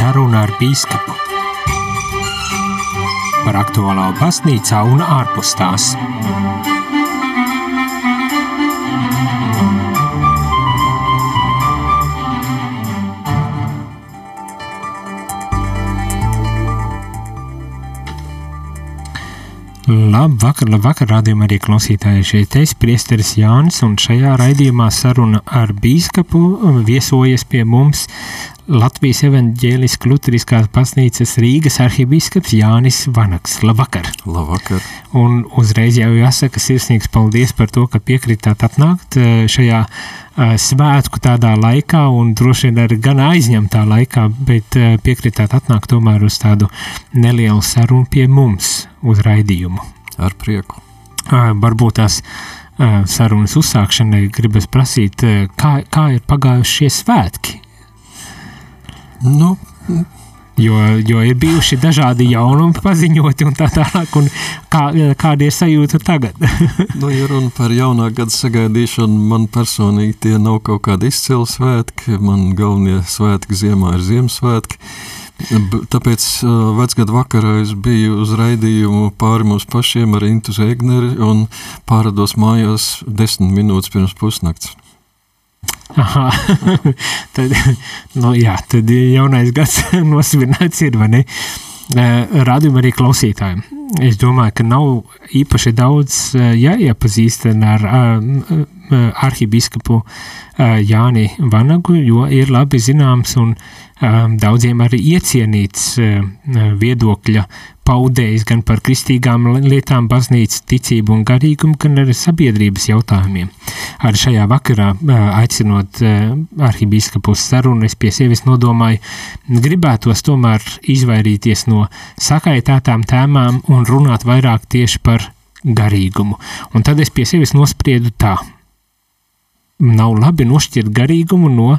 Saruna ar bīskapu par aktuālā baznīcā un ārpus tās. Labvakar, labvakar, rādījumā arī klausītāji. Šeit es, priesteris Jānis, un šajā raidījumā saruna ar bīskapu viesojas pie mums Latvijas evaņģēliskās Lutheriskās baznīcas Rīgas arhibīskaps Jānis Vanaks. Labvakar! Labvakar! Un uzreiz jau jāsaka sirsnīgs paldies par to, ka piekritāt atnākt eh, šajā uh, svētku tādā laikā un droši vien arī gan aizņemtā laikā, bet uh, piekritāt atnākt tomēr uz tādu nelielu sarunu pie mums uz raidījumu. Ar prieku! Varbūt tās sarunas uzsākšanai gribas prasīt, kā, kā ir pagājuši šie svētki? Nu, Jo, jo ir bijuši dažādi jaunumi paziņoti un tā tālāk, un kā, kāda ir sajūta tagad? nu, ja runa par jaunā gada sagaidīšanu, man personīgi tie nav kaut kādi izcili svētki, man galvenie svētki ziemā ir Ziemassvētki. Tāpēc uh, vecgada vakarā es biju uz raidījumu pāri mums pašiem ar Intu Zēgneri un pārādos mājās desmit minūtes pirms pusnakts. Aha, tad, nu, jā, tad jaunais gads nosvināts ir, vai ne? Rādījumā arī klausītājiem. Es domāju, ka nav īpaši daudz jāiepazīstina ar arhibīskapu Jāni Vanagu, jo ir labi zināms un daudziem arī iecienīts viedokļa paudējis gan par kristīgām lietām, baznīcas ticību un garīgumu, gan arī sabiedrības jautājumiem. Arī šajā vakarā, aicinot arhibīskapus sarunu, es pie sevis nodomāju, gribētos tomēr izvairīties no sakaitātām tēmām un runāt vairāk tieši par garīgumu. Un tad es pie sevis nospriedu tā. Nav labi nošķirt garīgumu no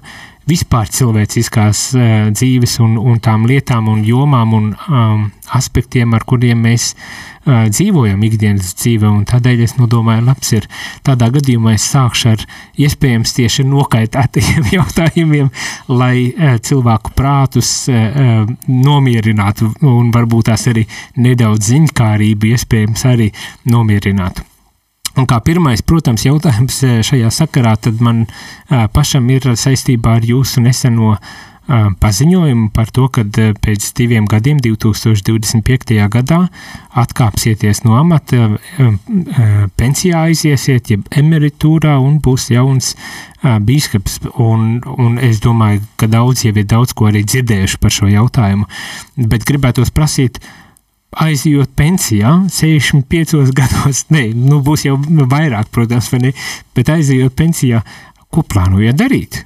vispār cilvēciskās uh, dzīves un, un tām lietām un jomām un um, aspektiem, ar kuriem mēs uh, dzīvojam ikdienas dzīvē, un tādēļ es nodomāju, labs ir tādā gadījumā es sākšu ar iespējams tieši nokaitētajiem jautājumiem, lai uh, cilvēku prātus uh, nomierinātu un varbūt tās arī nedaudz ziņkārību iespējams arī nomierinātu. Un kā pirmais, protams, jautājums eh, šajā sakarā man uh, pašam ir saistībā ar jūsu neseno uh, paziņojumu par to, ka pēc diviem gadiem, 2025. gadā, atkāpsieties no amata, pensijā aiziesiet, jeb emeritūrā un būs jauns bīskaps. Un, un es domāju, ka daudz jau ir daudz ko arī dzirdējuši par šo jautājumu, bet gribētos prasīt, uh, aizjūt pensijā, 65 gados, ne, nu būs jau vairāk, protams, vai ne, bet aizjūt pensijā, ko plānojat darīt?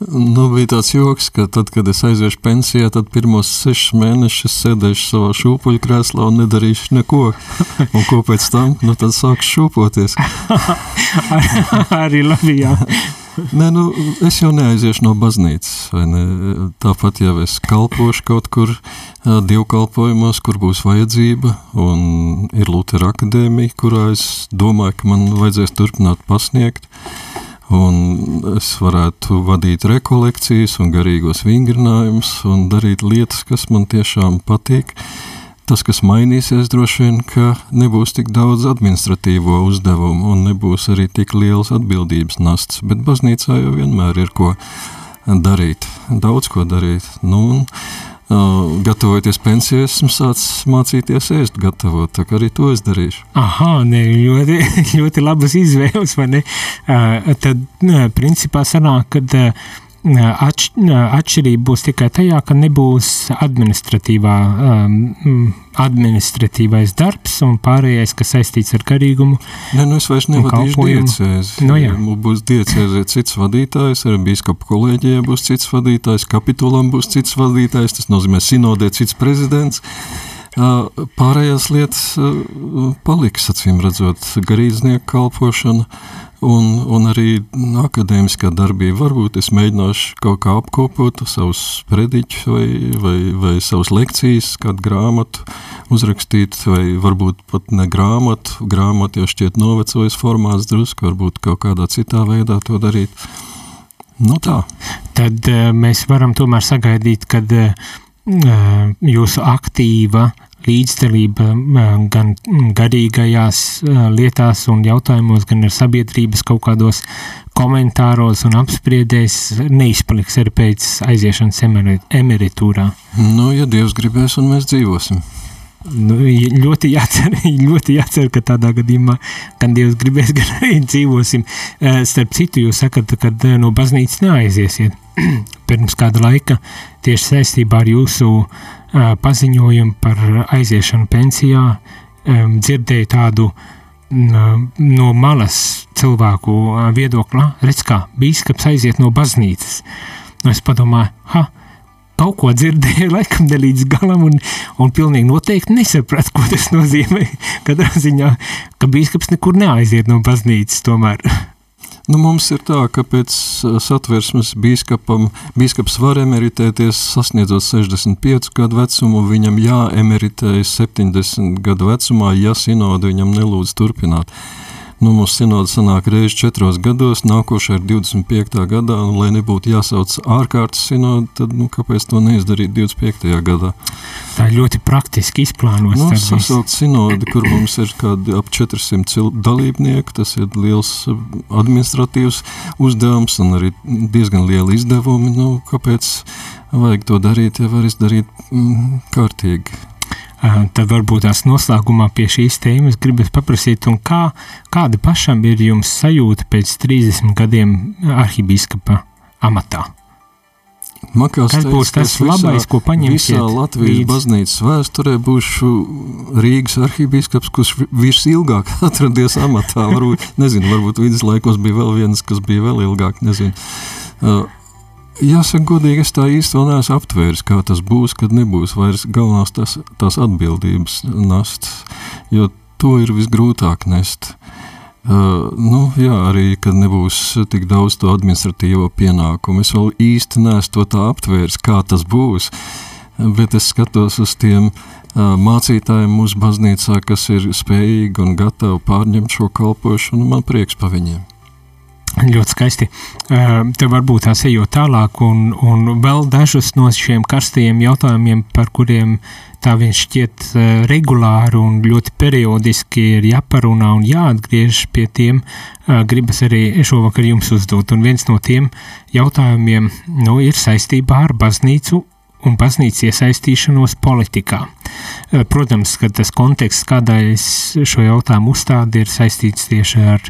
Nu, bija tāds joks, ka tad, kad es aiziešu pensijā, tad pirmos sešus mēnešus sēdēšu savā šūpuļu krēslā un nedarīšu neko. Un ko pēc tam? Nu, tad sākšu šūpoties. Ar, arī labi, jā. Nē, nu, es jau neaiziešu no baznīcas. Ne? Tāpat jau es kalpošu kaut kur dievkalpojumos, kur būs vajadzība. Ir Lutera akadēmija, kurā es domāju, ka man vajadzēs turpināt pasniegt. Un es varētu vadīt rekolekcijas un garīgos vingrinājumus un darīt lietas, kas man tiešām patīk. Uh, Tas, kas mainīsies, droši vien, ka nebūs tik daudz administratīvo uzdevumu un nebūs arī tik liels atbildības nasts, bet baznīcā jau vienmēr ir ko darīt, daudz ko darīt. Nu, un, Uh, gatavoties pensijai, esmu sācis mācīties ēst, gatavot. Tā kā arī to es darīšu. Aha, ne, ļoti, ļoti labas izvēles. Uh, tad, ne, principā, sanāk, kad uh, Atš, atšķirība būs tikai tajā, ka nebūs administratīvā, um, administratīvais darbs un pārējais, kas saistīts ar garīgumu. Ne, nu es vairs nevadīšu diecēzi. Nu, jā. Būs diecēzi cits vadītājs, arī bīskapu kolēģijā būs cits vadītājs, kapitulam būs cits vadītājs, tas nozīmē sinodē cits prezidents. Pārējās lietas paliks, acīm redzot, garīdznieku kalpošana un, un arī akadēmiskā darbība. Varbūt es mēģināšu kaut kā apkopot savus prediķus vai, vai, vai savus lekcijas, kādu grāmatu uzrakstīt, vai varbūt pat ne grāmatu. Grāmata jau šķiet novecojas formāts drusku, varbūt kaut kādā citā veidā to darīt. Nu tā. tad mēs varam tomēr sagaidīt, kad jūsu aktīva līdzdalība gan garīgajās lietās un jautājumos, gan ar sabiedrības kaut kādos komentāros un apspriedēs neizpaliks arī pēc aiziešanas emeritūrā. Nu, ja Dievs gribēs un mēs dzīvosim. Nu, ļoti, jācer, ļoti jācer, ka tādā gadījumā gan Dievs gribēs, gan arī dzīvosim. Starp citu, jūs sakat, ka no baznīcas neaiziesiet. Pirms kāda laika tieši saistībā ar jūsu uh, paziņojumu par aiziešanu pensijā, dzirdēju tādu no malas cilvēku viedokļa, redz, kā bīskaps aiziet no baznīcas. Nu, es padomāju, ha, kaut ko dzirdēju, laikam ne līdz galam, un, un pilnīgi noteikti nesapratu, ko tas nozīmē. Katrā ziņā, ka bīskaps nekur neaiziet no baznīcas tomēr. Nu, mums ir tā, ka pēc satversmes bīskapam, bīskaps var emeritēties sasniedzot 65 gadu vecumu, viņam jāemeritējas 70 gadu vecumā, ja sinodu viņam nelūdz turpināt. Nu, mums sinoda sanāk reizi četros gados, nākošais ir 25. gadā, un lai nebūtu jāsauc ārkārtas sinoda, tad nu, kāpēc to neizdarīt 25. gadā? Tā ir ļoti praktiski izplānota. Nu, sasaukt sinodu, kur mums ir kādi ap 400 dalībnieki, tas ir liels administratīvs uzdevums un arī diezgan liela izdevumi. Nu, kāpēc vajag to darīt, ja var izdarīt mm, kārtīgi? Tad varbūt tās noslēgumā pie šīs tēmas gribas paprasīt, kā, kāda pašam ir jums sajūta pēc 30 gadiem arhibīskapa amatā? Makās Kas būs tas visā, labais, ko paņemsiet? Visā Latvijas līdz... baznīcas vēsturē būšu Rīgas arhibīskaps, kurš visilgāk atradies amatā. Varbūt, nezinu, varbūt viduslaikos bija vēl viens, kas bija vēl ilgāk, nezinu. Uh, Jāsaka, godīgi, es tā īsti vēl neesmu aptvēris, kā tas būs, kad nebūs vairs galvenās tās, tās atbildības nastas, jo to ir visgrūtāk nest. Uh, nu, jā, arī, kad nebūs tik daudz to administratīvo pienākumu. Es vēl īsti neesmu to tā aptvēris, kā tas būs, bet es skatos uz tiem uh, mācītājiem mūsu baznīcā, kas ir spējīgi un gatavi pārņemt šo kalpošanu, man prieks pa viņiem. Ļoti skaisti. Te varbūt tās ejot tālāk, un, un vēl dažus no šiem karstajiem jautājumiem, par kuriem tā viņš šķiet regulāri un ļoti periodiski ir jāparunā un jāatgriež pie tiem, gribas arī šovakar jums uzdot. Un viens no tiem jautājumiem nu, ir saistībā ar baznīcu un baznīcas iesaistīšanos politikā. Protams, ka tas konteksts, kādā es šo jautājumu uzstādu, ir saistīts tieši ar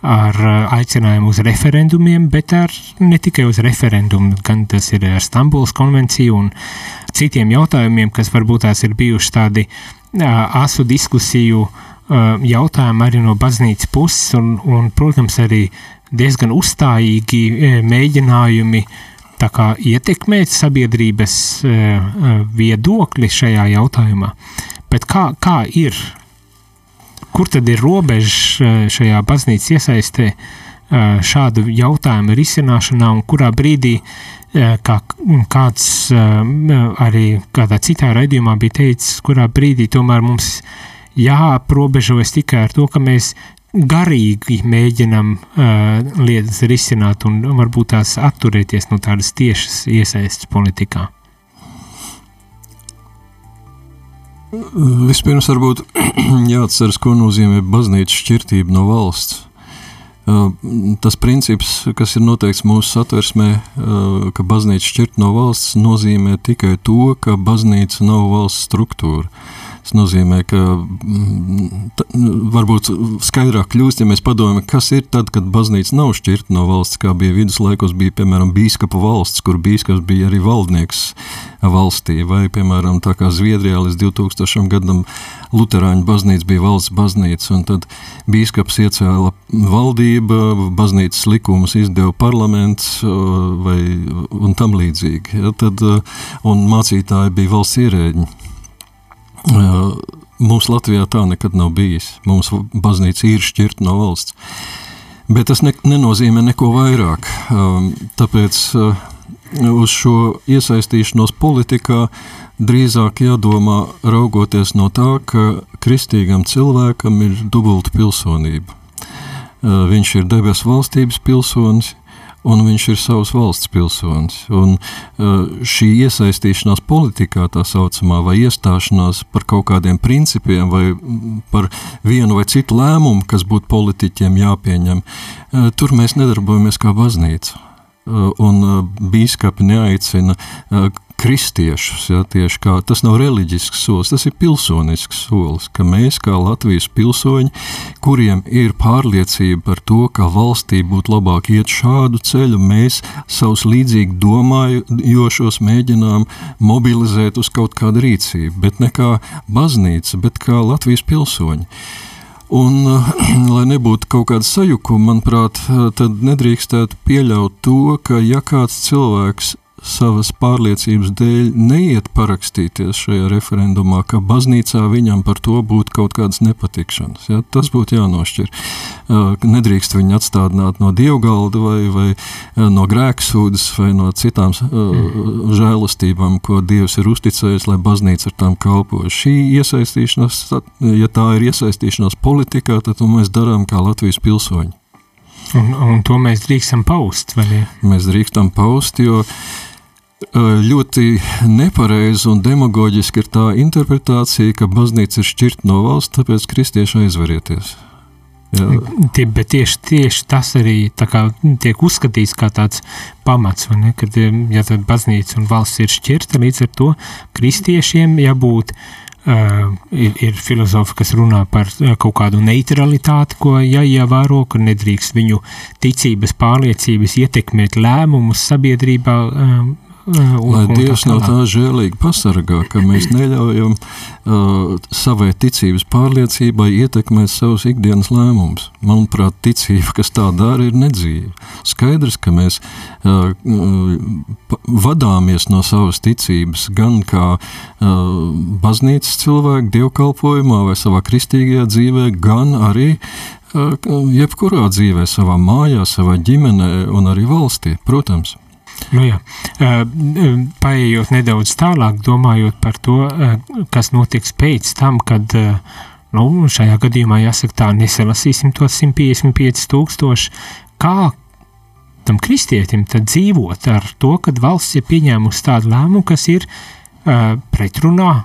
ar uh, aicinājumu uz referendumiem, bet ar ne tikai uz referendumu, gan tas ir ar Stambuls konvenciju un citiem jautājumiem, kas varbūt tās ir bijuši tādi uh, asu diskusiju uh, jautājumi arī no baznīcas puses un, un, protams, arī diezgan uzstājīgi mēģinājumi tā kā ietekmēt sabiedrības viedokli šajā jautājumā. Bet kā, kā ir Kur tad ir robeža eh, šajā baznīcas iesaistē eh, šādu jautājumu risināšanā un kurā brīdī, eh, kā kāds arī kādā citā raidījumā bija teicis, kurā brīdī tomēr mums jāaprobežojas tikai ar to, ka mēs garīgi mēģinam uh, lietas risināt un varbūt tās atturēties no tādas tiešas iesaistas politikā. Vispirms varbūt jāatceras, ko nozīmē baznīcas šķirtība no valsts. Tas princips, kas ir noteikts mūsu satversmē, ka baznīca šķirt no valsts, nozīmē tikai to, ka baznīca nav valsts struktūra. Tas nozīmē, ka mm, t, varbūt skaidrāk kļūst, ja mēs padomājam, kas ir tad, kad baznīca nav šķirta no valsts, kā bija viduslaikos, bija piemēram bīskapa valsts, kur bīskaps bija arī valdnieks valstī, vai piemēram tā kā Zviedrijā līdz 2000 gadam Luterāņu baznīca bija valsts baznīca, un tad bīskaps iecēla valdība, baznīcas likumus izdeva parlaments vai, un tam līdzīgi. Ja, tad, un mācītāji bija valsts ierēģi. Mums Latvijā tā nekad nav bijis. Mums baznīca ir šķirta no valsts. Bet tas ne, nenozīmē neko vairāk. Tāpēc uz šo iesaistīšanos politikā drīzāk jādomā raugoties no tā, ka kristīgam cilvēkam ir dubulta pilsonība. Viņš ir debesu valstības pilsonis, un viņš ir savas valsts pilsonis. Un, uh, šī iesaistīšanās politikā, tā saucamā, vai iestāšanās par kaut kādiem principiem, vai par vienu vai citu lēmumu, kas būtu politiķiem jāpieņem, uh, tur mēs nedarbojamies kā baznīca. Uh, un bīskapi neaicina kristiešus. Ja, tieši kā tas nav reliģisks solis, tas ir pilsonisks solis, ka mēs, kā Latvijas pilsoņi, kuriem ir pārliecība par to, ka valstī būtu labāk iet šādu ceļu, mēs savus līdzīgi domājošos mēģinām mobilizēt uz kaut kādu rīcību, bet ne kā baznīca, bet kā Latvijas pilsoņi. Un, lai nebūtu kaut kāda sajukuma, manuprāt, tad nedrīkstētu pieļaut to, ka ja kāds cilvēks savas pārliecības dēļ neiet parakstīties šajā referendumā, ka baznīcā viņam par to būtu kaut kādas nepatikšanas. Ja? Tas būtu jānošķir. Nedrīkst viņu atstādināt no dievgalda vai, vai no grēksūdas vai no citām mm. žēlastībām, ko Dievs ir uzticējis, lai baznīca ar tām kalpo. Šī iesaistīšanās, ja tā ir iesaistīšanās politikā, tad to mēs darām kā Latvijas pilsoņi. Un, un to mēs drīkstam paust, vai ne? Mēs drīkstam paust, jo uh, ļoti nepareiza un demagoģiska ir tā interpretācija, ka baznīca ir šķirta no valsts, tāpēc kristieši aizvarieties. Jā. Tie, bet tieši, tieši tas arī kā, tiek uzskatīts kā tāds pamats, ne, kad ja baznīca un valsts ir šķirta, līdz ar to kristiešiem jābūt Uh, ir, ir filozofi, kas runā par kaut kādu neutralitāti, ko jāievēro, ka nedrīkst viņu ticības, pārliecības ietekmēt lēmumus sabiedrībā, uh, Lai Dievs no tā žēlīgi pasargā, ka mēs neļaujam uh, savai ticības pārliecībai ietekmēt savus ikdienas lēmumus. Manuprāt, ticība, kas tā dara, ir nedzīva. Skaidrs, ka mēs uh, vadāmies no savas ticības gan kā uh, baznīcas cilvēki dievkalpojumā vai savā kristīgajā dzīvē, gan arī uh, jebkurā dzīvē, savā mājā, savā ģimenē un arī valstī, protams. Nu jā. Paejot nedaudz tālāk, domājot par to, kas notiks pēc tam, kad nu, šajā gadījumā jāsaka tā, nesalasīsim tos 155 tūkstoši, kā tam kristietim tad dzīvot ar to, kad valsts ir pieņēmusi tādu lēmumu, kas ir uh, pretrunā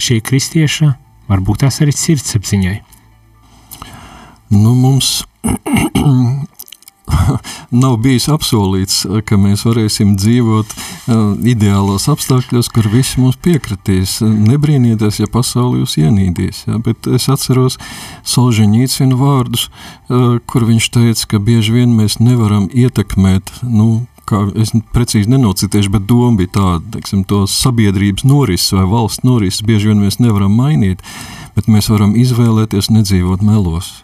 šī kristieša, varbūt tās arī sirdsapziņai. Nu, mums nav bijis apsolīts, ka mēs varēsim dzīvot uh, ideālos apstākļos, kur visi mums piekritīs. Nebrīnieties, ja pasauli jūs ienīdīs. Ja? Bet es atceros Solženīcinu vārdus, uh, kur viņš teica, ka bieži vien mēs nevaram ietekmēt, nu, kā es precīzi nenocitēšu, bet doma bija tāda, teiksim, to sabiedrības norises vai valsts norises bieži vien mēs nevaram mainīt, bet mēs varam izvēlēties nedzīvot melos.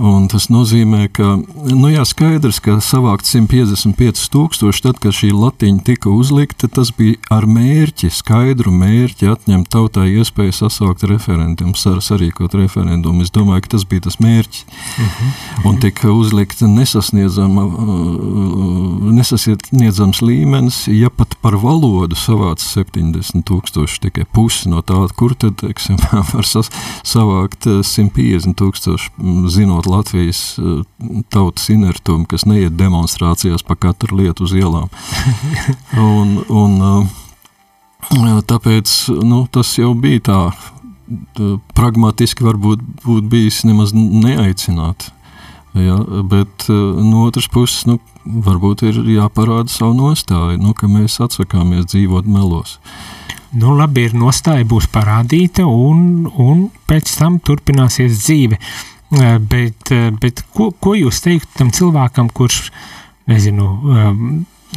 Un tas nozīmē, ka nu jā, skaidrs, ka savākt 155 tūkstoši, tad, kad šī latiņa tika uzlikta, tas bija ar mērķi, skaidru mērķi atņemt tautai iespēju sasaukt referendumu, sarīkot referendumu. Es domāju, ka tas bija tas mērķis. Uh -huh, uh -huh. Un tika uzlikta nesasniedzama, uh, nesasniedzams līmenis, ja pat par valodu savāc 70 tūkstoši, tikai pusi no tā, kur tad, teiksim, var savākt 150 tūkstoši zinot Latvijas eh, tautas inertumu, kas neiet demonstrācijās pa katru lietu uz ielām. un, un, eh, tāpēc nu, tas jau bija tā, pragmatiski varbūt būt bijis nemaz neaicināt. Ja, bet eh, no otras puses, nu, varbūt ir jāparāda savu nostāju, nu, ka mēs atsakāmies dzīvot melos. Nu, labi, ir nostāja būs parādīta, un, un pēc tam turpināsies dzīve. Bet, bet ko, ko jūs teiktu tam cilvēkam, kurš, nezinu,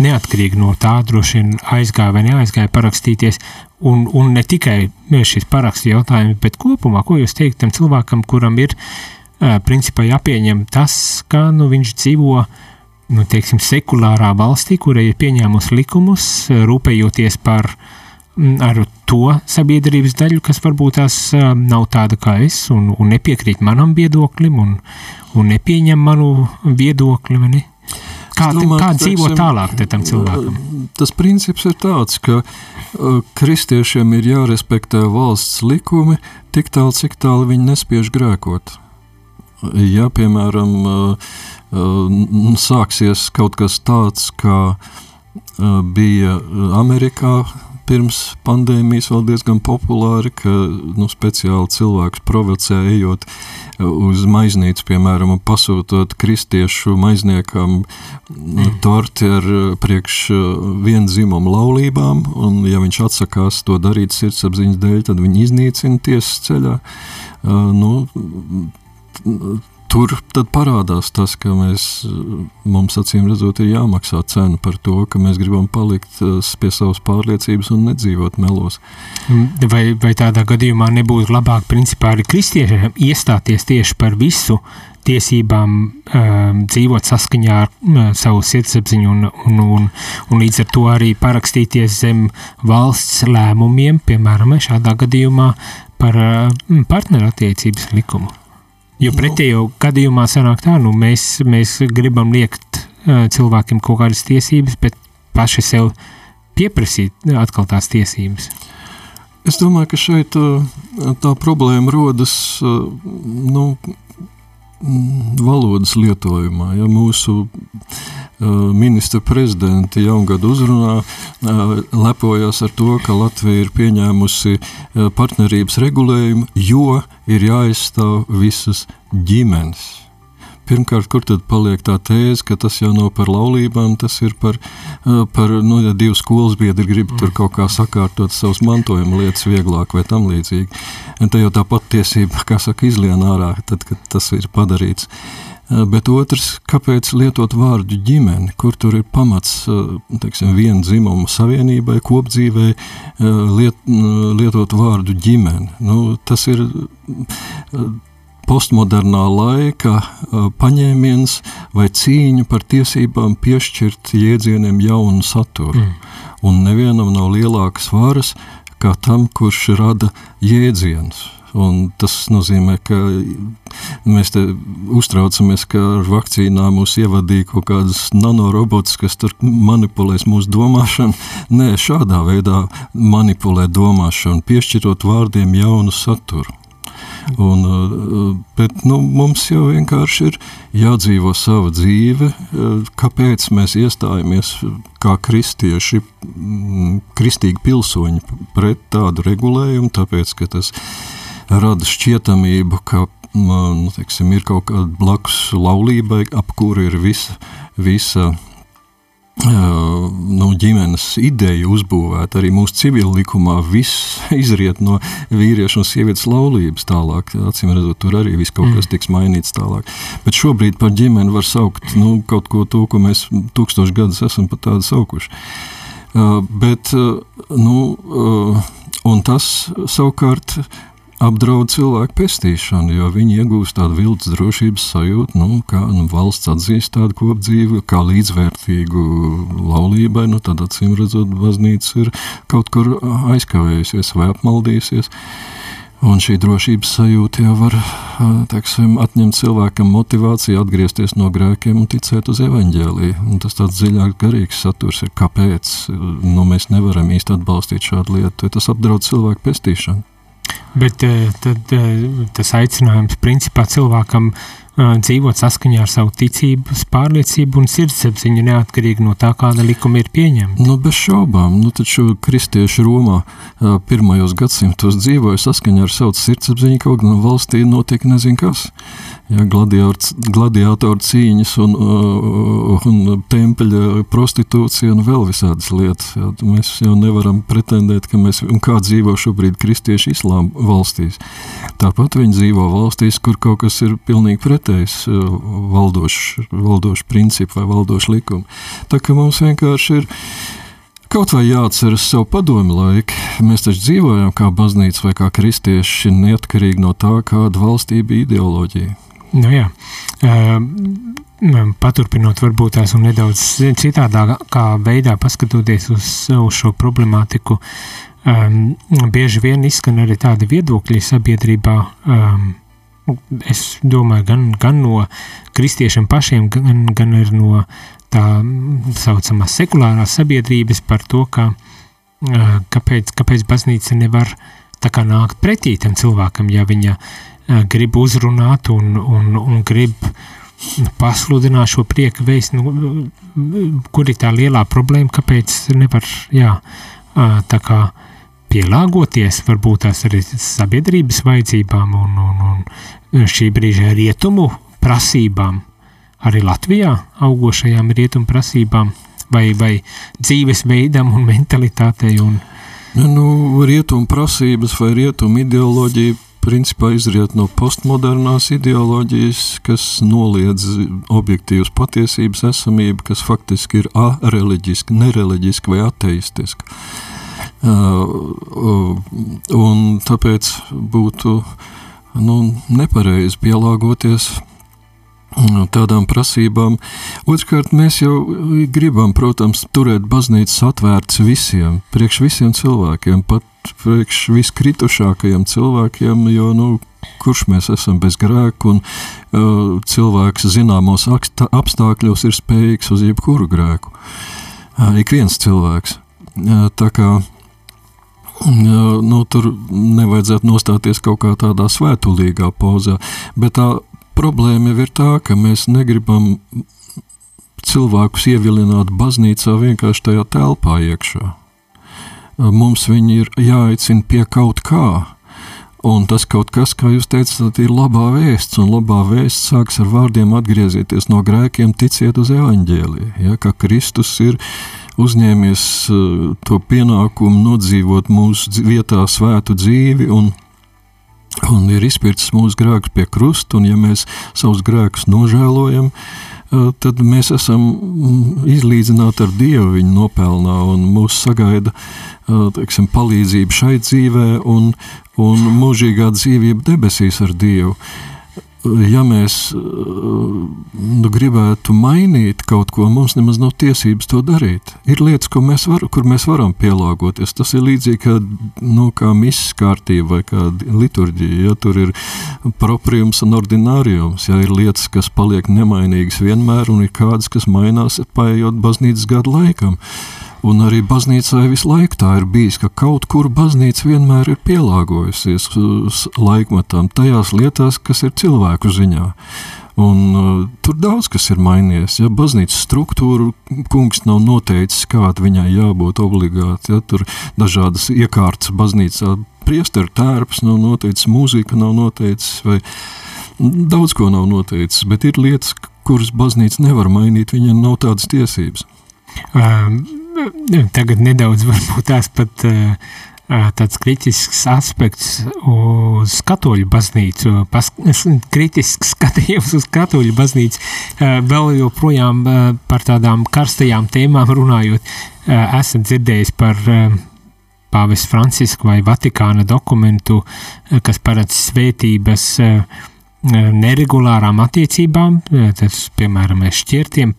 neatkarīgi no tā droši vien aizgāja vai neaizgāja parakstīties, un, un ne tikai šis parakstu jautājums, bet kopumā, ko jūs teiktu tam cilvēkam, kuram ir principā jāpieņem tas, ka nu, viņš dzīvo nu, teiksim, sekulārā valstī, kurai ir pieņēmusi likumus, rūpējoties par uh, ar to sabiedrības daļu, kas varbūt tās nav tāda kā es, un, un nepiekrīt manam viedoklim, un, un nepieņem manu viedokli. Ne? Kā, domāju, kā dzīvo teiksim, tālāk tam cilvēkam? Tas princips ir tāds, ka uh, kristiešiem ir jārespektē valsts likumi tik tālu, cik tālu viņi nespiež grēkot. ja, piemēram, sāksies kaut kas tāds, kā bija Amerikā pirms pandēmijas vēl diezgan populāri, ka nu, speciāli cilvēks provocē, ejot uz maiznīcu, piemēram, pasūtot kristiešu maizniekam mm. torti ar priekš vienzimumu laulībām, un ja viņš atsakās to darīt sirdsapziņas dēļ, tad viņi iznīcina tiesas ceļā. Nu, tur parādās tas, ka mēs, mums acīm redzot, ir jāmaksā cena par to, ka mēs gribam palikt eh, pie savas pārliecības un nedzīvot melos. Vai, vai tādā gadījumā nebūtu labāk principā arī kristiešiem iestāties tieši par visu tiesībām um, dzīvot saskaņā ar um, savu sirdsapziņu un, un, un, un līdz ar to arī parakstīties zem valsts lēmumiem, piemēram, šādā gadījumā par uh, partnerattiecības likumu? Jo nu. pretējo gadījumā sanāk tā, nu mēs, mēs gribam liekt uh, cilvēkiem kaut kādas tiesības, bet paši sev pieprasīt atkal tās tiesības. Es domāju, ka šeit uh, tā problēma rodas uh, nu, valodas lietojumā. Ja mūsu ministra prezidenta jaungada uzrunā lepojas ar to, ka Latvija ir pieņēmusi partnerības regulējumu, jo ir jāizstāv visas ģimenes. Pirmkārt, kur tad paliek tā tēze, ka tas jau nav par laulībām, tas ir par, par nu, ja divi skolas biedri grib mm. tur kaut kā sakārtot savus mantojuma lietas vieglāk vai tam līdzīgi. Un te jau tā patiesība, kā saka, izlien ārā, tad, kad tas ir padarīts. Uh, Eh, bet otrs, kāpēc lietot vārdu ģimene, kur tur ir pamats eh, teiksim, viena dzimuma savienībai, kopdzīvei, eh, liet, lietot vārdu ģimene. Nu, tas ir postmodernā laika paņēmiens vai cīņa par tiesībām piešķirt jēdzieniem jaunu saturu. Mm. Un nevienam nav lielākas varas kā tam, kurš rada jēdzienus. Tas nozīmē, ka mēs uztraucamies, ka ar vakcīnām mūs ievadīja kaut kādas nanorobots, kas manipulēs mūsu domāšanu. Nē, šādā veidā manipulē domāšanu, piešķirot vārdiem jaunu saturu. Un, bet nu, mums jau vienkārši ir jādzīvo sava dzīve. Kāpēc mēs iestājamies kā kristieši, kristīgi pilsoņi pret tādu regulējumu? Tāpēc, ka tas ir rada šķietamību, ka nu, teiksim, ir kaut kāda blakus laulībai, ap kuru ir visa, visa nu, ģimenes ideja uzbūvēta. Arī mūsu civil likumā viss izriet no vīriešu un sievietes laulības tālāk. Acīm redzot, tur arī viss kaut kas mm. tiks mainīts tālāk. Bet šobrīd par ģimeni var saukt nu, kaut ko to, ko mēs tūkstoši gadus esam pat tādu saukuši. Bet, nu, un tas savukārt apdraud cilvēku pestīšanu, jo viņi iegūst tādu viltus drošības sajūtu, nu, kā nu, valsts atzīst tādu kopdzīvi, kā līdzvērtīgu laulībai, nu, tad acīm redzot, baznīca ir kaut kur aizkavējusies vai apmaldījusies. Un šī drošības sajūta jau var teiksim, atņemt cilvēkam motivāciju atgriezties no grēkiem un ticēt uz evaņģēliju. Un tas tāds dziļāk garīgs saturs ir, kāpēc nu, mēs nevaram īsti atbalstīt šādu lietu. Tas apdraud cilvēku pestīšanu. Bet eh, tad, eh, tas aicinājums principā cilvēkam uh, dzīvot saskaņā ar savu ticību, pārliecību un sirdsapziņu, neatkarīgi no tā, kāda likuma ir pieņemta. Nu, bez šaubām, nu, taču kristieši Romā pirmajos gadsimtos dzīvoja saskaņā ar savu sirdsapziņu, kaut gan valstī notiek nezin kas. Ja, gladiātoru cīņas un, un tempeļa prostitūcija un vēl visādas lietas. Ja. Mēs jau nevaram pretendēt, ka mēs, un kā dzīvo šobrīd kristieši islāma valstīs. Tāpat viņi dzīvo valstīs, kur kaut kas ir pilnīgi pretējs uh, valdošs valdoš principu vai valdošs likumu. Tā kā mums vienkārši ir Kaut vai jāatceras savu padomu laiku, mēs taču dzīvojam kā baznīca vai kā kristieši, neatkarīgi no tā, kāda valstī bija ideoloģija. Nu, jā. Uh, paturpinot, varbūt tās un nedaudz citādā veidā paskatoties uz, uz šo problemātiku, um, bieži vien izskan arī tādi viedokļi sabiedrībā, um, es domāju, gan, gan no kristiešiem pašiem, gan, gan arī no tā saucamās sekulārās sabiedrības par to, ka, uh, kāpēc, kāpēc baznīca nevar tā kā nākt pretī tam cilvēkam, ja viņa uh, grib uzrunāt un, un, un grib pasludināt šo prieka vēstu, nu, kur ir tā lielā problēma, kāpēc nevar, jā, tā kā pielāgoties varbūt tās arī sabiedrības vajadzībām un, un, un šī brīža rietumu prasībām, arī Latvijā augošajām rietumu prasībām vai, vai dzīvesveidam un mentalitātei un, Nu, rietumu prasības vai rietumu ideoloģija principā izriet no postmodernās ideoloģijas, kas noliedz objektīvas patiesības esamību, kas faktiski ir areliģiska, nereliģiska vai ateistiska. Un tāpēc būtu nu, nepareizi pielāgoties tādām prasībām. Otrkārt, mēs jau gribam, protams, turēt baznīcas atvērtas visiem, priekš visiem cilvēkiem, pat priekš viskritušākajiem cilvēkiem, jo, nu, kurš mēs esam bez grēka, un uh, cilvēks zināmos apstākļos ir spējīgs uz jebkuru grēku. Uh, ik viens cilvēks. Uh, tā kā uh, nu, tur nevajadzētu nostāties kaut kā tādā svētulīgā pozā, bet tā Problēma jau ir tā, ka mēs negribam cilvēkus ievilināt baznīcā vienkārši tajā telpā iekšā. Mums viņi ir jāaicina pie kaut kā, un tas kaut kas, kā jūs teicat, ir labā vēsts, un labā vēsts sāks ar vārdiem atgriezieties no grēkiem, ticiet uz evaņģēliju, ja, ka Kristus ir uzņēmies uh, to pienākumu nodzīvot mūsu vietā svētu dzīvi, un un ir izpircis mūsu grēkus pie krusta, un ja mēs savus grēkus nožēlojam, tad mēs esam mm, izlīdzināti ar Dievu viņa nopelnā, un mūs sagaida teiksim, palīdzība šai dzīvē un, un mūžīgā dzīvība debesīs ar Dievu ja mēs nu, gribētu mainīt kaut ko, mums nemaz nav tiesības to darīt. Ir lietas, mēs var, kur mēs varam pielāgoties. Tas ir līdzīgi kā, nu, kā misijas kārtība vai kā liturģija. Ja tur ir propriums un ordinārijums, ja ir lietas, kas paliek nemainīgas vienmēr, un ir kādas, kas mainās paiet baznīcas gadu laikam. Un arī baznīcai visu laiku tā ir bijis, ka kaut kur baznīca vienmēr ir pielāgojusies uz laikmatām, tajās lietās, kas ir cilvēku ziņā. Un, uh, tur daudz kas ir mainījies. Ja baznīcas struktūra kungs nav noteicis, kāda viņai jābūt obligāti. Ja, tur dažādas iekārtas baznīcā, priesteru tērps nav noteicis, mūzika nav noteicis, vai daudz ko nav noteicis. Bet ir lietas, kuras baznīca nevar mainīt, viņai nav tādas tiesības. Um tagad nedaudz varbūt tās pat tāds kritisks aspekts uz katoļu baznīcu, pas, kritisks skatījums uz katoļu baznīcu, vēl joprojām par tādām karstajām tēmām runājot, esat dzirdējis par Pāvis Francisku vai Vatikāna dokumentu, kas paredz svētības uh, neregulārām attiecībām, tas, piemēram, šķirtiem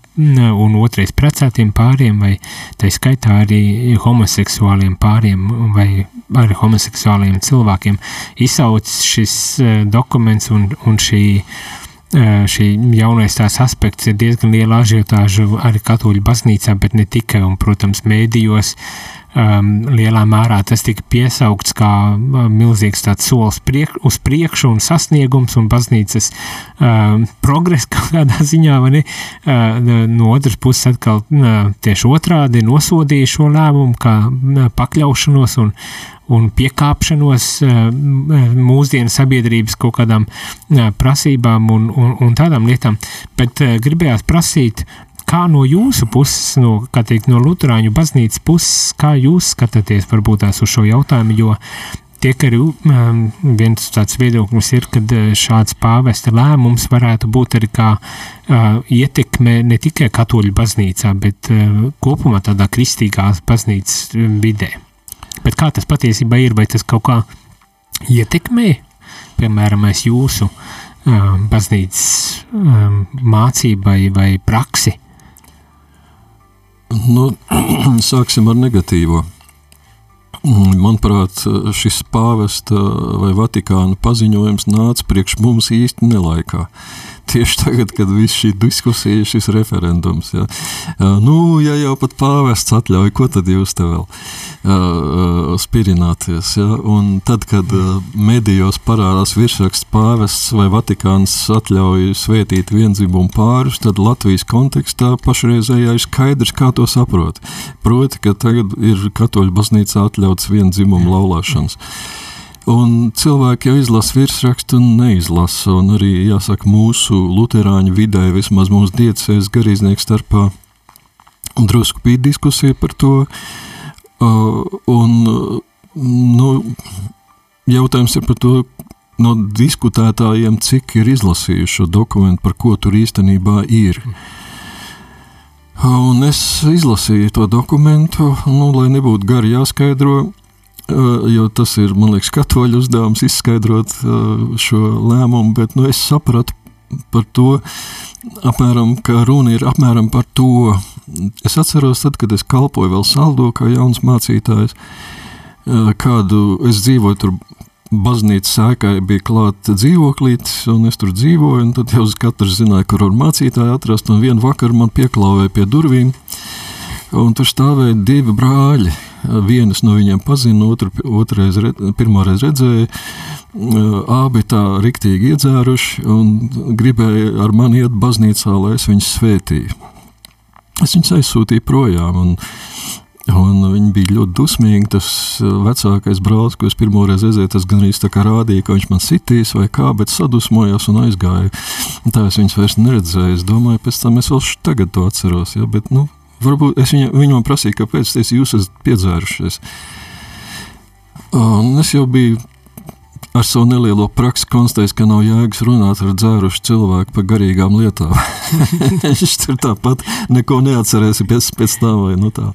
un otrais precētiem pāriem, vai tā skaitā arī homoseksuāliem pāriem vai arī homoseksuāliem cilvēkiem, izsauc šis dokuments un, un šī, šī jaunais tās aspekts ir diezgan liela ažiotāža arī katoļu baznīcā, bet ne tikai, un, protams, mēdījos, uh, um, lielā mērā tas tika piesaukts kā milzīgs tāds solis priek, uz priekšu un sasniegums un baznīcas um, progress kādā ziņā, vai ne? Uh, no otras puses atkal uh, tieši otrādi nosodīja šo lēmumu kā uh, pakļaušanos un, un piekāpšanos uh, mūsdienu sabiedrības kaut kādām uh, prasībām un, un, un tādām lietām, bet uh, gribējās prasīt, Kā no jūsu puses, no, teikt, no Lutāņu baznīcas puses, kā jūs skatāties varbūt tās uz šo jautājumu, jo tiek arī um, viens tāds viedoklis ir, ka uh, šāds pāvesta lēmums varētu būt arī kā uh, ietekme ne tikai katoļu baznīcā, bet uh, kopumā tādā kristīgās baznīcas vidē. Bet kā tas patiesībā ir, vai tas kaut kā ietekmē, piemēram, jūsu um, baznīcas um, mācībai vai praksi? Nu, sāksim ar negatīvo. Manuprāt, šis pāvesta vai Vatikāna paziņojums nāca priekš mums īsti nelaikā. Tieši tagad, kad viss šī diskusija, šis referendums. Ja. Nu, ja jau pat pāvests atļauj, ko tad jūs te vēl uh, spirināties? Ja? Un tad, kad uh, medijos parādās virsraksts pāvests vai Vatikāns atļauj svētīt vienzimumu pārus, tad Latvijas kontekstā pašreizējā ir skaidrs, kā to saprot. Proti, ka tagad ir katoļu baznīcā atļauts vienzimumu laulāšanas. Un cilvēki jau izlasa virsrakstu un neizlasa. Un arī, jāsaka, mūsu luterāņu vidē, vismaz mūsu diecēs garīdznieku starpā, drusku bija diskusija par to. Uh, un, nu, jautājums ir par to, no diskutētājiem, cik ir izlasījuši šo dokumentu, par ko tur īstenībā ir. Un es izlasīju to dokumentu, nu, lai nebūtu gari jāskaidro jo tas ir, man liekas, katoļu uzdevums izskaidrot šo lēmumu, bet nu, es sapratu par to, apmēram, ka runa ir apmēram par to. Es atceros, tad, kad es kalpoju vēl saldo kā jauns mācītājs, kādu es dzīvoju tur baznīcas sēkai bija klāta dzīvoklītis, un es tur dzīvoju, un tad jau katrs zināja, kur var mācītāji atrast, un vienu vakaru man pieklāvēja pie durvīm, un tur stāvēja divi brāļi, Vienas no viņiem pazinu, otru, otrais, pirmoreiz redzēju. Abi tā riktīgi iedzēruši un gribēja ar mani iet baznīcā, lai es viņus svētītu. Es viņus aizsūtīju projām. Un, Un viņi bija ļoti dusmīgi. Tas vecākais brālis, ko es pirmo reizi redzēju, tas gan arī rādīja, ka viņš man sitīs vai kā, bet sadusmojās un aizgāja. Tā es viņus vairs neredzēju. Es domāju, pēc tam es vēl tagad to atceros. Ja? Bet, nu, Varbūt es viņa, viņam prasīju, kāpēc es jūs esat piedzērušies. Un es jau biju ar savu nelielo praksi konstatējis, ka nav jēgas runāt ar dzērušu cilvēku par garīgām lietām. Viņš tur tāpat neko neatcerēsies pēc, pēc tam vai nu tā.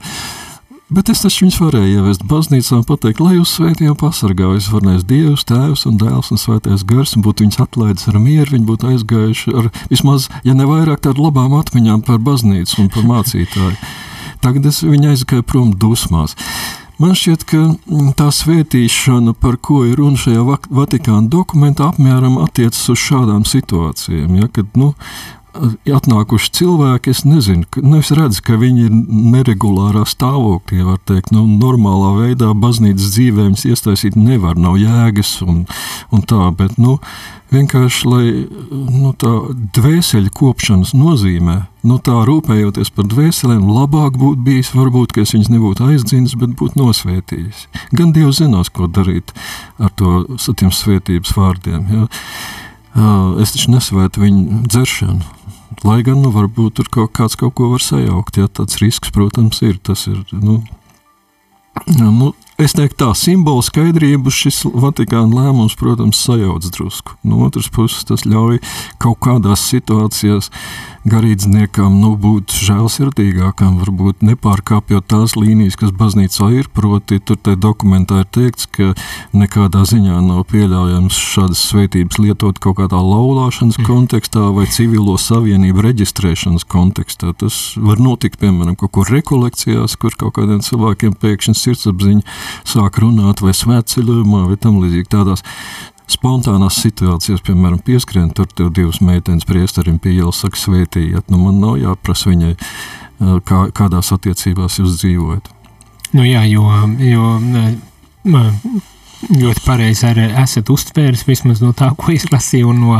Bet es taču viņus varēju ievest baznīcā un pateikt, lai jūs svētījām pasargājus, varnēs Dievs, Tēvs un Dēls un Svētais Gars, un būtu viņus atlaidis ar mieru, viņi būtu aizgājuši ar vismaz, ja ne vairāk tādu labām atmiņām par baznīcu un par mācītāju. Tagad es viņu aizgāju prom dusmās. Man šķiet, ka tā svētīšana, par ko ir runa šajā Vatikāna dokumentā, apmēram attiecas uz šādām situācijām. Ja, kad, nu, atnākuši cilvēki, es nezinu, nu, es redzu, ka viņi ir neregulārā stāvoklī, var teikt, nu, normālā veidā baznīcas dzīvē viņas iesaistīt nevar, nav jēgas un, un tā, bet, nu, vienkārši, lai, nu, tā dvēseļu kopšanas nozīmē, nu, tā rūpējoties par dvēselēm, labāk būtu bijis, varbūt, ka es viņas nebūtu aizdzinis, bet būtu nosvētījis. Gan Dievs zinās, ko darīt ar to, tiem svētības vārdiem, ja. Es taču nesvētu viņu dzeršanu. Lai gan, nu, varbūt tur kaut kāds kaut ko var sajaukt, ja tāds risks, protams, ir. Tas ir, nu, nu es teiktu tā, simbolu skaidrību šis Vatikāna lēmums, protams, sajauc drusku. No otras puses, tas ļauj kaut kādās situācijās garīdzniekam nu, būt žēlsirdīgākam, varbūt nepārkāpjot tās līnijas, kas baznīcā ir. Proti, tur tajā dokumentā ir teikts, ka nekādā ziņā nav pieļaujams šādas svētības lietot kaut kādā laulāšanas mm. kontekstā vai civilo savienību reģistrēšanas kontekstā. Tas var notikt, piemēram, kaut kur rekolekcijās, kur kaut kādiem cilvēkiem pēkšņi sirdsapziņa sāk runāt vai svētceļojumā vai tam līdzīgi tādās spontānās situācijās, piemēram, pieskrien tur tev divas meitenes priestarim pie ielas saka svētījiet, nu man nav jāprasa viņai, kā, kādās attiecībās jūs dzīvojat. Nu jā, jo, jo ļoti pareizi arī esat uztvēris vismaz no tā, ko izlasīju, un no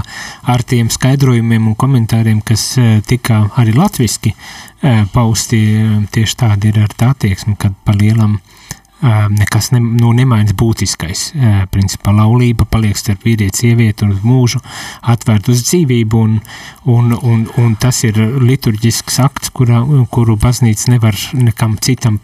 ar tiem skaidrojumiem un komentāriem, kas tika arī latviski pausti, tieši tādi ir ar tā attieksmi, kad pa lielam nekas ne, nu, nemainas būtiskais. Principā laulība paliek starp vīrieti, sievieti un mūžu atvērt uz dzīvību, un, un, un, un tas ir liturģisks akts, kura, kuru baznīca nevar nekam citam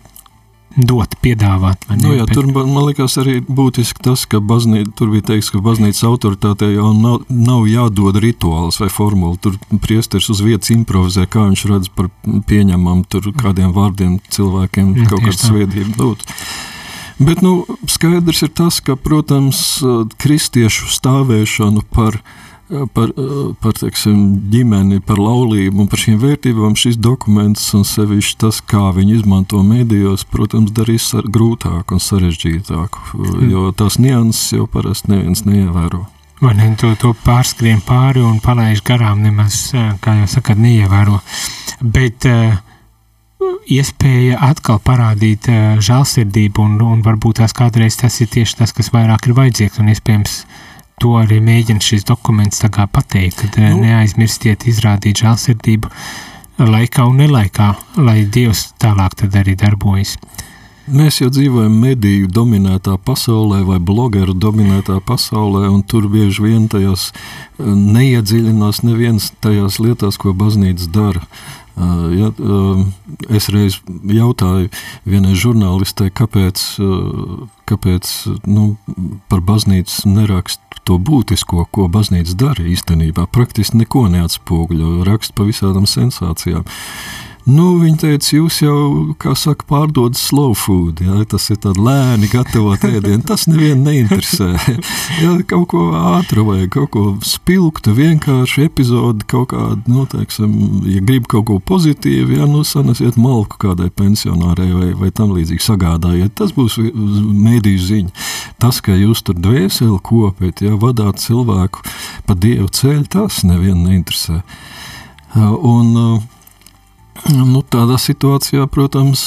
dot, piedāvāt. Nu, jā, bet... Tur man, liekas arī būtiski tas, ka baznīca, tur bija teikts, ka baznīcas autoritātei jau nav, nav jādod rituāls vai formula. Tur priesteris uz vietas improvizē, kā viņš redz par pieņemam tur kādiem vārdiem cilvēkiem jā, kaut kādu sviedrību dot. Bet nu, skaidrs ir tas, ka, protams, kristiešu stāvēšanu par uh, par, par teiksim, ģimeni, par laulību un par šīm vērtībām šis dokuments un sevišķi tas, kā viņi izmanto medijos, protams, darīs grūtāk un sarežģītāk, mm. jo tās nianses jau parasti neviens neievēro. vai ne, to, to pārskrien pāri un palaiž garām nemaz, kā jau sakat, neievēro. Bet uh, iespēja atkal parādīt uh, žēlsirdību un, un varbūt tās kādreiz tas ir tieši tas, kas vairāk ir vajadzīgs un iespējams to arī mēģina šis dokuments pateikt, kad uh, nu. neaizmirstiet izrādīt žēlsirdību laikā un nelaikā, lai Dievs tālāk arī darbojas. Mēs jau dzīvojam mediju dominētā pasaulē vai blogeru dominētā pasaulē, un tur bieži vien tajās eh, neiedziļinās neviens tajās lietās, ko baznīca dara. Uh, ja, es reiz jautāju vienai žurnālistei, kāpēc, kāpēc nu, par baznīcu nerakst to būtisko, ko baznīca dara īstenībā. Praktiski neko neatspoguļo, raksta pa visādām sensācijām. Nu, viņa teica, jūs jau, kā saka, pārdodat slow food, jā, tas ir tāds lēni gatavot ēdienu, tas nevienu neinteresē. Jā, kaut ko ātru vai kaut ko spilgtu, vienkārši epizodi kaut kādu, nu, teiksim, ja grib kaut ko pozitīvu, jā, nu, sanesiet malku kādai pensionārai vai, vai tam līdzīgi sagādājiet, tas būs mēdīju ziņa. Tas, ka jūs tur dvēseli kopiet, jā, vadāt cilvēku pa dievu ceļu, tas nevienu neinteresē. Un, uh, Nu, tādā situācijā, protams,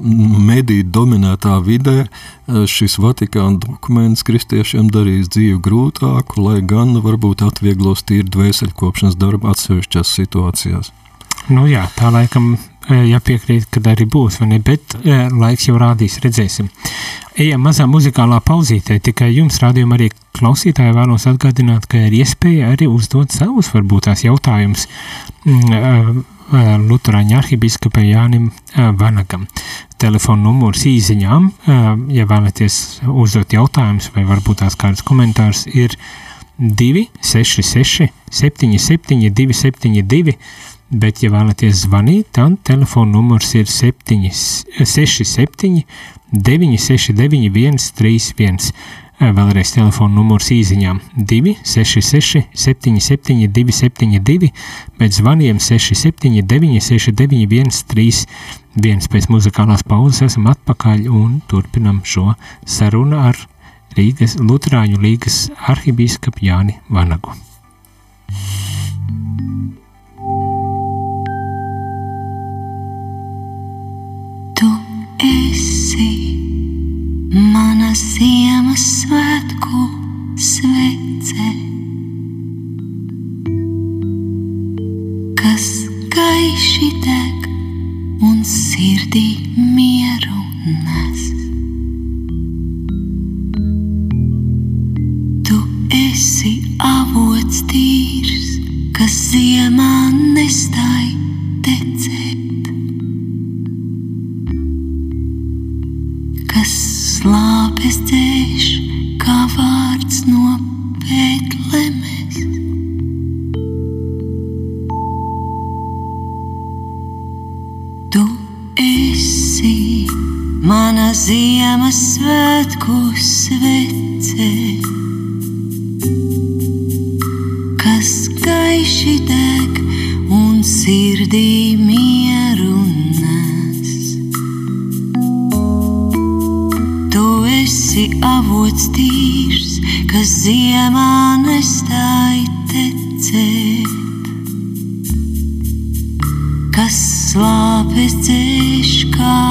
mediju dominētā vidē šis Vatikāna dokuments kristiešiem darīs dzīvi grūtāku, lai gan varbūt atvieglos tīri dvēseļkopšanas darbu atsevišķās situācijās. Nu jā, tā laikam jāpiekrīt, kad arī būs, vai ne, bet laiks jau rādīs, redzēsim. Ejam mazā muzikālā pauzītē, tikai jums rādījumā arī klausītāji vēlos atgādināt, ka ir iespēja arī uzdot savus varbūt tās jautājumus mm, Lutāņu arhibīskapam Jānim Vanagam. Telefona numurs īsiņām, ja vēlaties uzdot jautājumus vai varbūt tās kādus komentārus, ir 266 77 272, bet ja vēlaties zvanīt, tad telefona numurs ir 767 969 131. Vēlreiz telefona numurs īsiņām 266 77 272, bet zvaniem 679 691 31. Pēc muzikālās pauzes esam atpakaļ un turpinam šo sarunu ar Rīgas Lutrāņu līgas arhibīskapu Jāni Vanagu. Tu mana Ziemassvētku svece, kas gaiši deg un sirdī mieru nes. Tu esi avots tīrs, kas ziemā nestāj tecēt. Slāpes dzēš, kā vārds no Bētlemes. Tu esi mana Ziemassvētku svece, kas gaiši deg un sirdī mieru avots tīrs, kas ziemā nestāj tecēt. Kas slāpes dzēš kā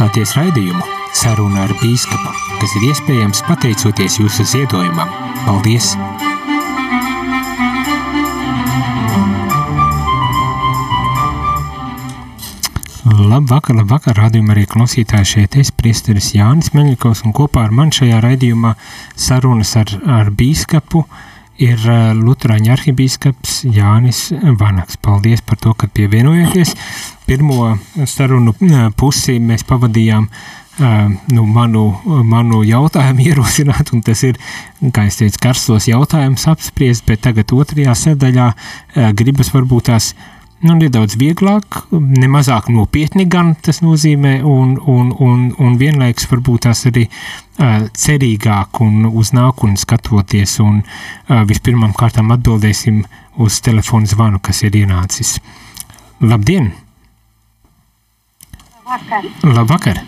klausāties raidījumu Saruna ar Bīskapu, kas ir iespējams pateicoties jūsu ziedojumam. Paldies! Labvakar, labvakar, rādījumā arī klausītāji šeit es, priesteris Jānis Meļikovs, un kopā ar man šajā raidījumā sarunas ar, ar bīskapu ir uh, Lutrāņa arhibīskaps Jānis Vanaks. Paldies par to, ka pievienojaties. Pirmo sarunu uh, pusi mēs pavadījām uh, nu, manu, manu jautājumu ierosināt, un tas ir, kā es teicu, karstos jautājumus apspriest, bet tagad otrajā sadaļā gribas varbūt tās nu, nedaudz vieglāk, nemazāk nopietni gan tas nozīmē, un, un, un, un vienlaikus varbūt tās arī uh, cerīgāk un uz nākotni skatoties, un uh, vispirmām kārtām atbildēsim uz telefonu zvanu, kas ir ienācis. Labdien! Vakar. Labvakar!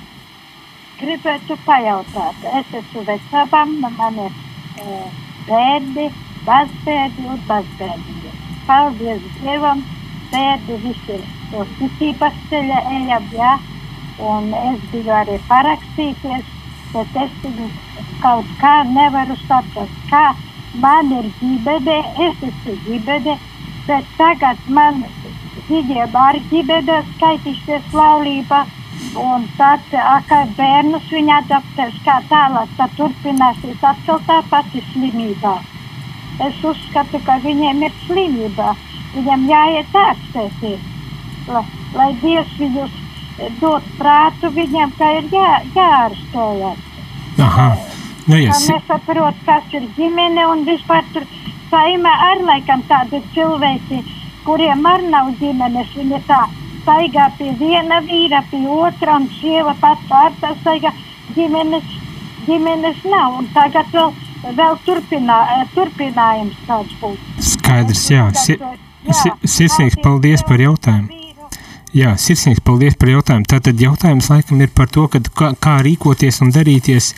Gribētu pajautāt, es esmu vecākam, man ir e, bērni, mazbērni un mazbērni. Paldies Dievam, bērni visi uz ticības ceļa ejam, jā, un es biju arī parakstīties, bet es kaut kā nevaru saprast, kā man ir ģimene, es esmu ģimene, bet tagad man viņiem ar ģimene skaitīsies laulība, un tad, kā bērnus viņi adaptēs, kā tālāk, tad turpināsies atkal tā pati slimība. Es uzskatu, ka viņiem ir slimība, viņam jāiet ārstēties, lai, lai Dievs viņus dod prātu viņam, ka ir jā, jāārstējas. Aha! Nu, Ja, si- nesaprot, kas ir ģimene un vispār tur saimē ar laikam tādi cilvēki, kuriem ar nav ģimenes. Viņi tā staigā pie viena vīra, pie otra un sieva pats vārtā staigā. Ģimenes, ģimenes nav un tagad vēl, vēl turpinā, eh, turpinājums tāds būs. Skaidrs, jā. Si, sirsnīgs paldies par jautājumu. Jā, sirsnīgs paldies par jautājumu. Tātad jautājums laikam ir par to, kad, kā, kā rīkoties un darīties,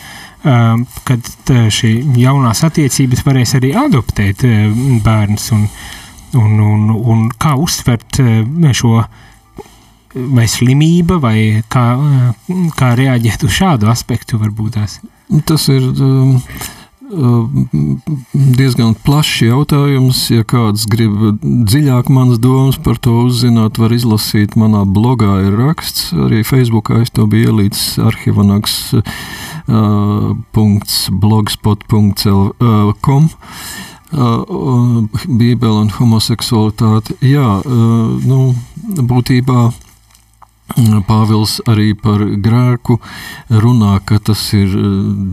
um, kad šī jaunās attiecības varēs arī adoptēt um, bērnus un, un, un, un kā uztvert um, šo vai slimība, vai kā, kā reaģēt uz šādu aspektu varbūt tās? Tas ir um, diezgan plašs jautājums. Ja kāds grib dziļāk manas domas par to uzzināt, var izlasīt manā blogā ir raksts. Arī Facebookā es to biju ielīdz arhivanaks uh, blogspot.com. Uh, Bībele un homoseksualitāte. Jā, nu, būtībā Pāvils arī par grēku runā, ka tas ir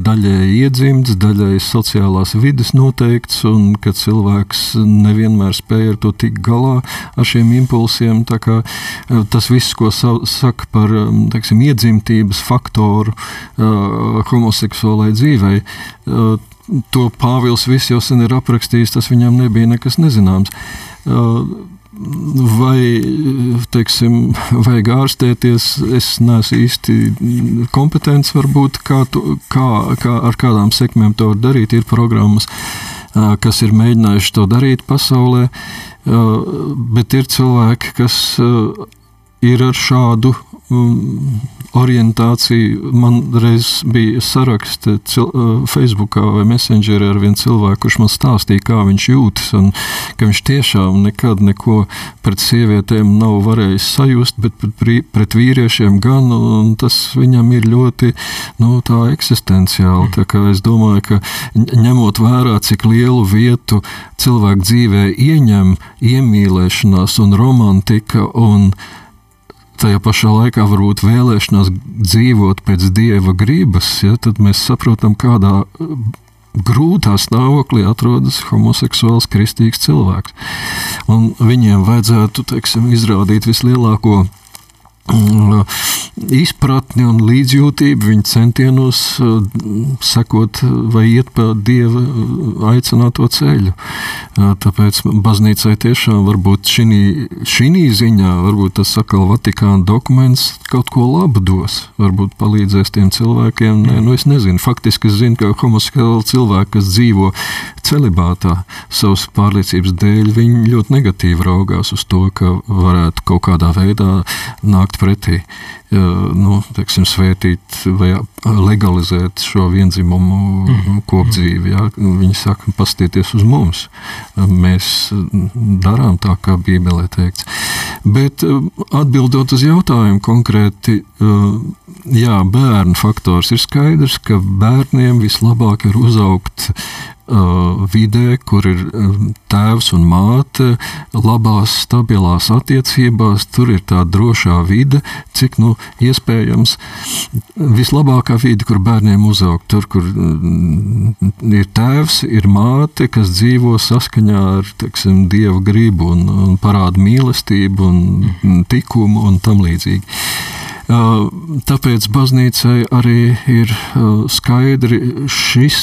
daļēji iedzimts, daļēji sociālās vidas noteikts, un ka cilvēks nevienmēr spēja ar to tikt galā ar šiem impulsiem. Tas viss, ko saka par teiksim, iedzimtības faktoru homoseksuālai dzīvei, to Pāvils viss jau sen ir aprakstījis, tas viņam nebija nekas nezināms vai, teiksim, vajag ārstēties. Es neesmu īsti kompetents, varbūt, kā, tu, kā, kā ar kādām sekmēm to var darīt. Ir programmas, kas ir mēģinājuši to darīt pasaulē, bet ir cilvēki, kas ir ar šādu orientāciju. Man reiz bija saraksts Facebookā vai Messengerī ar vienu cilvēku, kurš man stāstīja, kā viņš jūtas, un ka viņš tiešām nekad neko pret sievietēm nav varējis sajust, bet pret, pret vīriešiem gan, tas viņam ir ļoti nu, eksistenciāli. Es domāju, ka ņemot vērā, cik lielu vietu cilvēku dzīvē ieņem iemīlēšanās un romantika un tajā pašā laikā varbūt vēlēšanās dzīvot pēc dieva gribas, ja, tad mēs saprotam, kādā uh, grūtā stāvoklī atrodas homoseksuāls kristīgs cilvēks. Un viņiem vajadzētu teiksim, izrādīt vislielāko izpratni un līdzjūtību viņa centienos mm, sekot vai iet pa dieva aicināto ceļu. Tāpēc baznīcai tiešām varbūt šī ziņā, varbūt tas atkal Vatikāna dokuments kaut ko labu dos, varbūt palīdzēs tiem cilvēkiem. Nē, nu es nezinu, faktiski es zinu, ka homoseksuāli cilvēki, kas dzīvo celibātā savas pārliecības dēļ, viņi ļoti negatīvi raugās uz to, ka varētu kaut kādā veidā nākt pretī, nu, teiksim, svētīt vai legalizēt šo vienzimumu mm. kopdzīvi. Jā. Viņi saka, pastieties uz mums. Mēs darām tā, kā Bībelē teikts. Bet atbildot uz jautājumu konkrēti, jā, bērnu faktors ir skaidrs, ka bērniem vislabāk ir uzaugt vidē, kur ir um, tēvs un māte, labās, stabilās attiecībās, tur ir tā drošā vide, cik nu iespējams vislabākā vide, kur bērniem uzaugt. Tur, kur mm, ir tēvs, ir māte, kas dzīvo saskaņā ar teiksim, dieva gribu un, un parāda mīlestību un tikumu un tam līdzīgi. Tāpēc baznīcai arī ir skaidri šis,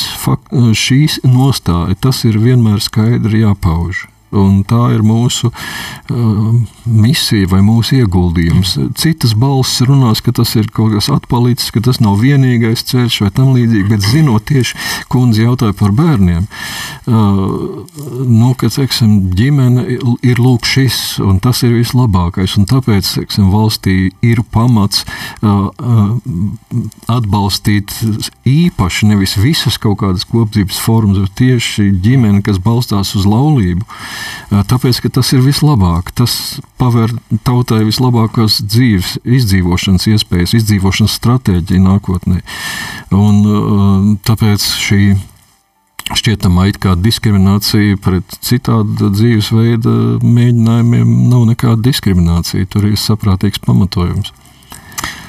šīs nostāja. Tas ir vienmēr skaidri jāpauž. Un tā ir mūsu uh, misija vai mūsu ieguldījums. Citas balss runās, ka tas ir kaut kas atpalicis, ka tas nav vienīgais ceļš vai tam līdzīgi, bet zinot tieši, kundze jautāja par bērniem, uh, nu, ka, teiksim, ģimene ir lūk šis, un tas ir vislabākais, un tāpēc, teiksim, valstī ir pamats uh, uh, atbalstīt īpaši nevis visas kaut kādas kopdzības formas, bet tieši ģimeni, kas balstās uz laulību, Tāpēc, ka tas ir vislabāk, tas paver tautai vislabākās dzīves, izdzīvošanas iespējas, izdzīvošanas stratēģiju nākotnē. Un, tāpēc šī šķietama it kā diskriminācija pret citādu dzīvesveidu mēģinājumiem nav nekāda diskriminācija. Tur ir saprātīgs pamatojums.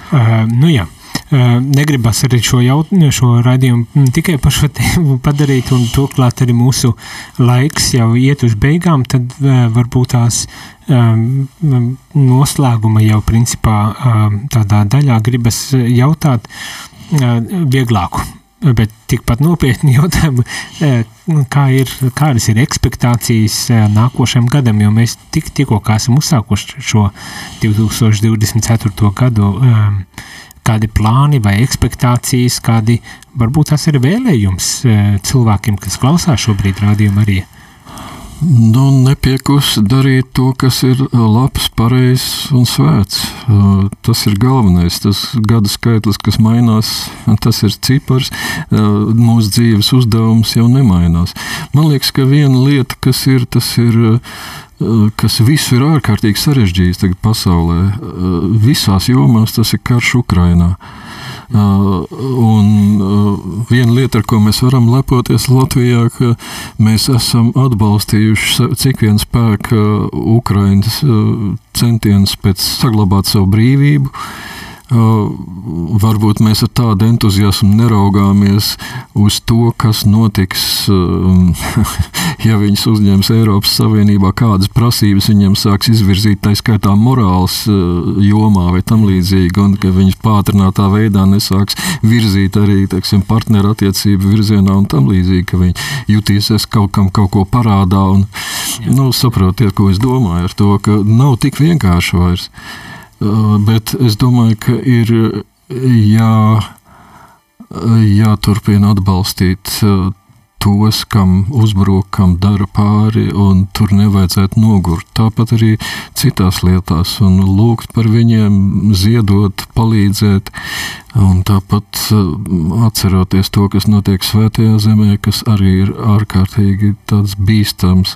Uh, nu jā. Negribas arī šo, jaut, šo raidījumu tikai par šo tēmu padarīt, un turklāt arī mūsu laiks jau iet uz beigām, tad varbūt tās noslēguma jau principā tādā daļā gribas jautāt vieglāku bet tikpat nopietni jautājumu, kā ir, kādas ir expectācijas nākošajam gadam, jo mēs tik, tikko esam uzsākuši šo 2024. gadu. Um, kādi plāni vai expectācijas, kādi varbūt tas ir vēlējums e, cilvēkiem, kas klausās šobrīd rādījumā arī? Nu, nepiekus darīt to, kas ir labs, pareizs un svēts. Tas ir galvenais. Tas gada skaitlis, kas mainās, tas ir cipars. Mūsu dzīves uzdevums jau nemainās. Man liekas, ka viena lieta, kas ir, tas ir kas visu ir ārkārtīgi sarežģījis pasaulē. Visās jomās tas ir karš Ukrainā. Uh, un uh, viena lieta, ar ko mēs varam lepoties Latvijā, ka mēs esam atbalstījuši cik vien spēka Ukraiņas uh, centienus pēc saglabāt savu brīvību. Varbūt mēs ar tādu entuziasmu neraugāmies uz to, kas notiks, ja viņas uzņems Eiropas Savienībā, kādas prasības viņiem sāks izvirzīt, tā skaitā morāls jomā vai tam līdzīgi, un ka viņas pātrinātā veidā nesāks virzīt arī teiksim, partneru attiecību virzienā un tam līdzīgi, ka viņi jutīsies kaut kam kaut ko parādā. Un, nu, saprotiet, ko es domāju ar to, ka nav tik vienkārši vairs. Uh, bet es domāju, ka ir jā, jāturpina atbalstīt uh, tos, kam uzbruk, kam dara pāri, un tur nevajadzētu nogurt. Tāpat arī citās lietās, un lūgt par viņiem, ziedot, palīdzēt, un tāpat uh, atceroties to, kas notiek Svētajā zemē, kas arī ir ārkārtīgi bīstams.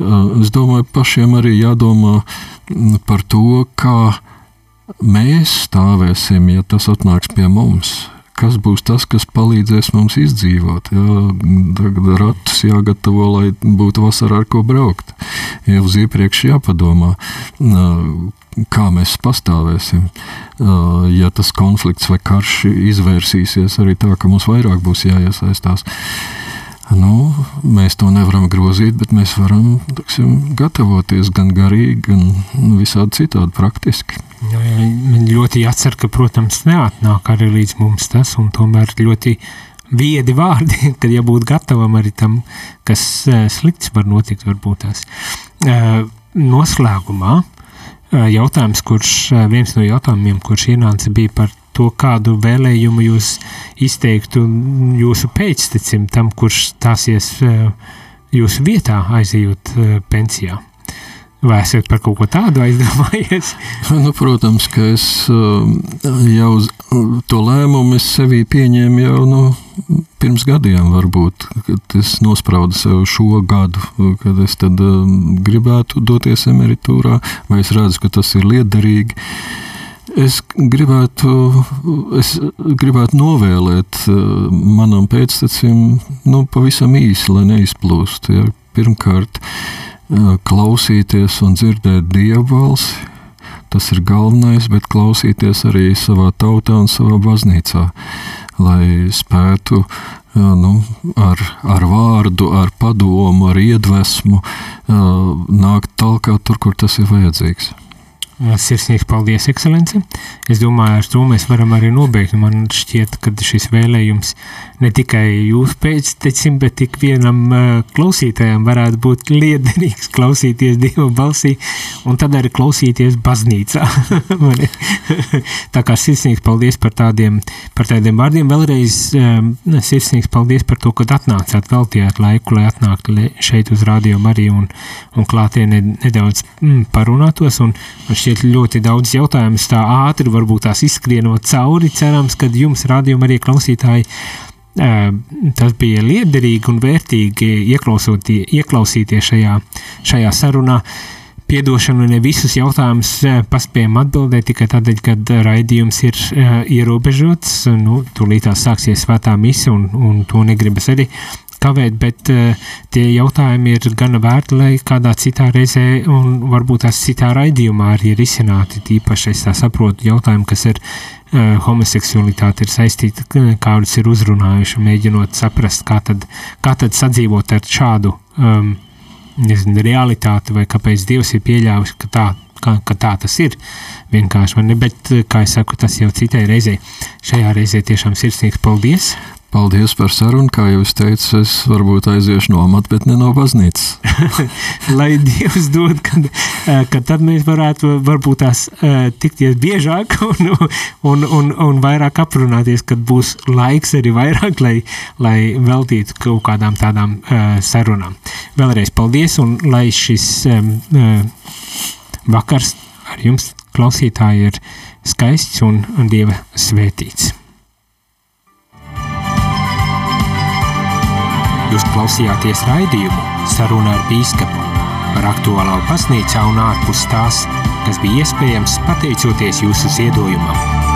Es domāju, pašiem arī jādomā mm, par to, kā mēs stāvēsim, ja tas atnāks pie mums. Kas būs tas, kas palīdzēs mums izdzīvot? Jā, tagad ratus jāgatavo, lai būtu vasarā ar ko braukt. Jau uz iepriekš jāpadomā, kā mēs pastāvēsim. Ja tas konflikts vai karš izvērsīsies arī tā, ka mums vairāk būs jāiesaistās. Nu, mēs to nevaram grozīt, bet mēs varam taksim, gatavoties gan garīgi, gan visādi citādi praktiski. Man ļoti jācer, ka, protams, neatnāk arī līdz mums tas, un tomēr ļoti viedi vārdi, kad jābūt gatavam arī tam, kas slikts var notikt, varbūt tās. Noslēgumā jautājums, kurš viens no jautājumiem, kurš ienāca, bija par to, kādu vēlējumu jūs izteiktu jūsu pēctecim, tam, kurš stāsies eh, jūsu vietā, aizejot eh, pensijā. Vai esat par kaut ko tādu aizdomājies? Nu, protams, ka es eh, jau to lēmumu sevī pieņēmu jau nu, pirms gadiem, varbūt, kad es nospraudu sev šo gadu, kad es tad gribētu doties emeritūrā, vai es redzu, ka tas ir liederīgi. Es gribētu, es gribētu novēlēt eh, manam pēctecim nu, pavisam īsi, lai neizplūst. Ja. Pirmkārt, eh, klausīties un dzirdēt dievu balsi. Tas ir galvenais, bet klausīties arī savā tautā un savā baznīcā, lai spētu eh, nu, ar, ar vārdu, ar padomu, ar iedvesmu nākt tālāk tur, kur tas ir vajadzīgs. Sirsnīgs paldies, ekscelence. Es domāju, ar to mēs varam arī nobeigt. Man šķiet, ka šis vēlējums ne tikai jūs pēctecim, bet ik vienam uh, klausītājam varētu būt liederīgs klausīties Dieva balsī un tad arī klausīties baznīcā. Tā kā sirsnīgs paldies par tādiem, par tādiem vārdiem. Vēlreiz um, sirsnīgs paldies par to, ka atnācāt, veltījāt laiku, lai atnāktu šeit uz Radio Mariju un, un klātienē nedaudz mm, parunātos un, un šķiet, šķiet ļoti daudz jautājumus tā ātri, varbūt tās izskrienot cauri. Cerams, ka jums, rādījuma arī klausītāji, tas bija liederīgi un vērtīgi ieklausīties šajā, šajā sarunā. Piedošanu ne visus jautājumus paspējam atbildēt tikai tādēļ, ka raidījums ir ierobežots. Nu, Tūlīt tās sāksies svētā mise, un, un to negribas arī kavēt, bet uh, tie jautājumi ir gana vērti, lai kādā citā reizē un varbūt tās citā raidījumā arī ir izsināti. Tīpaši es tā saprotu jautājumu, kas ir uh, homoseksualitāte ir saistīta, kādus ir uzrunājuši, mēģinot saprast, kā tad, kā tad sadzīvot ar šādu um, nezinu, realitāti vai kāpēc Dievs ir pieļāvis, ka tā, ka, ka tā tas ir. Vienkārši, ne, bet, kā es saku, tas jau citai reizei. Šajā reizē tiešām sirsnīgs paldies. Paldies par sarunu. Kā jau es teicu, es varbūt aiziešu no amata, bet ne no baznīcas. Lai Dievs dod, kad, eh, kad tad mēs varētu varbūt tās eh, tikties biežāk un, un, un, un vairāk aprunāties, kad būs laiks arī vairāk, lai, lai veltītu kaut kādām tādām uh, sarunām. Vēlreiz paldies un lai šis vakars ar jums klausītāji ir skaists un Dieva svētīts. Jūs klausījāties raidījumu Saruna ar bīskapu par aktuālo baznīcā un ārpus tās, kas bija iespējams pateicoties jūsu ziedojumam.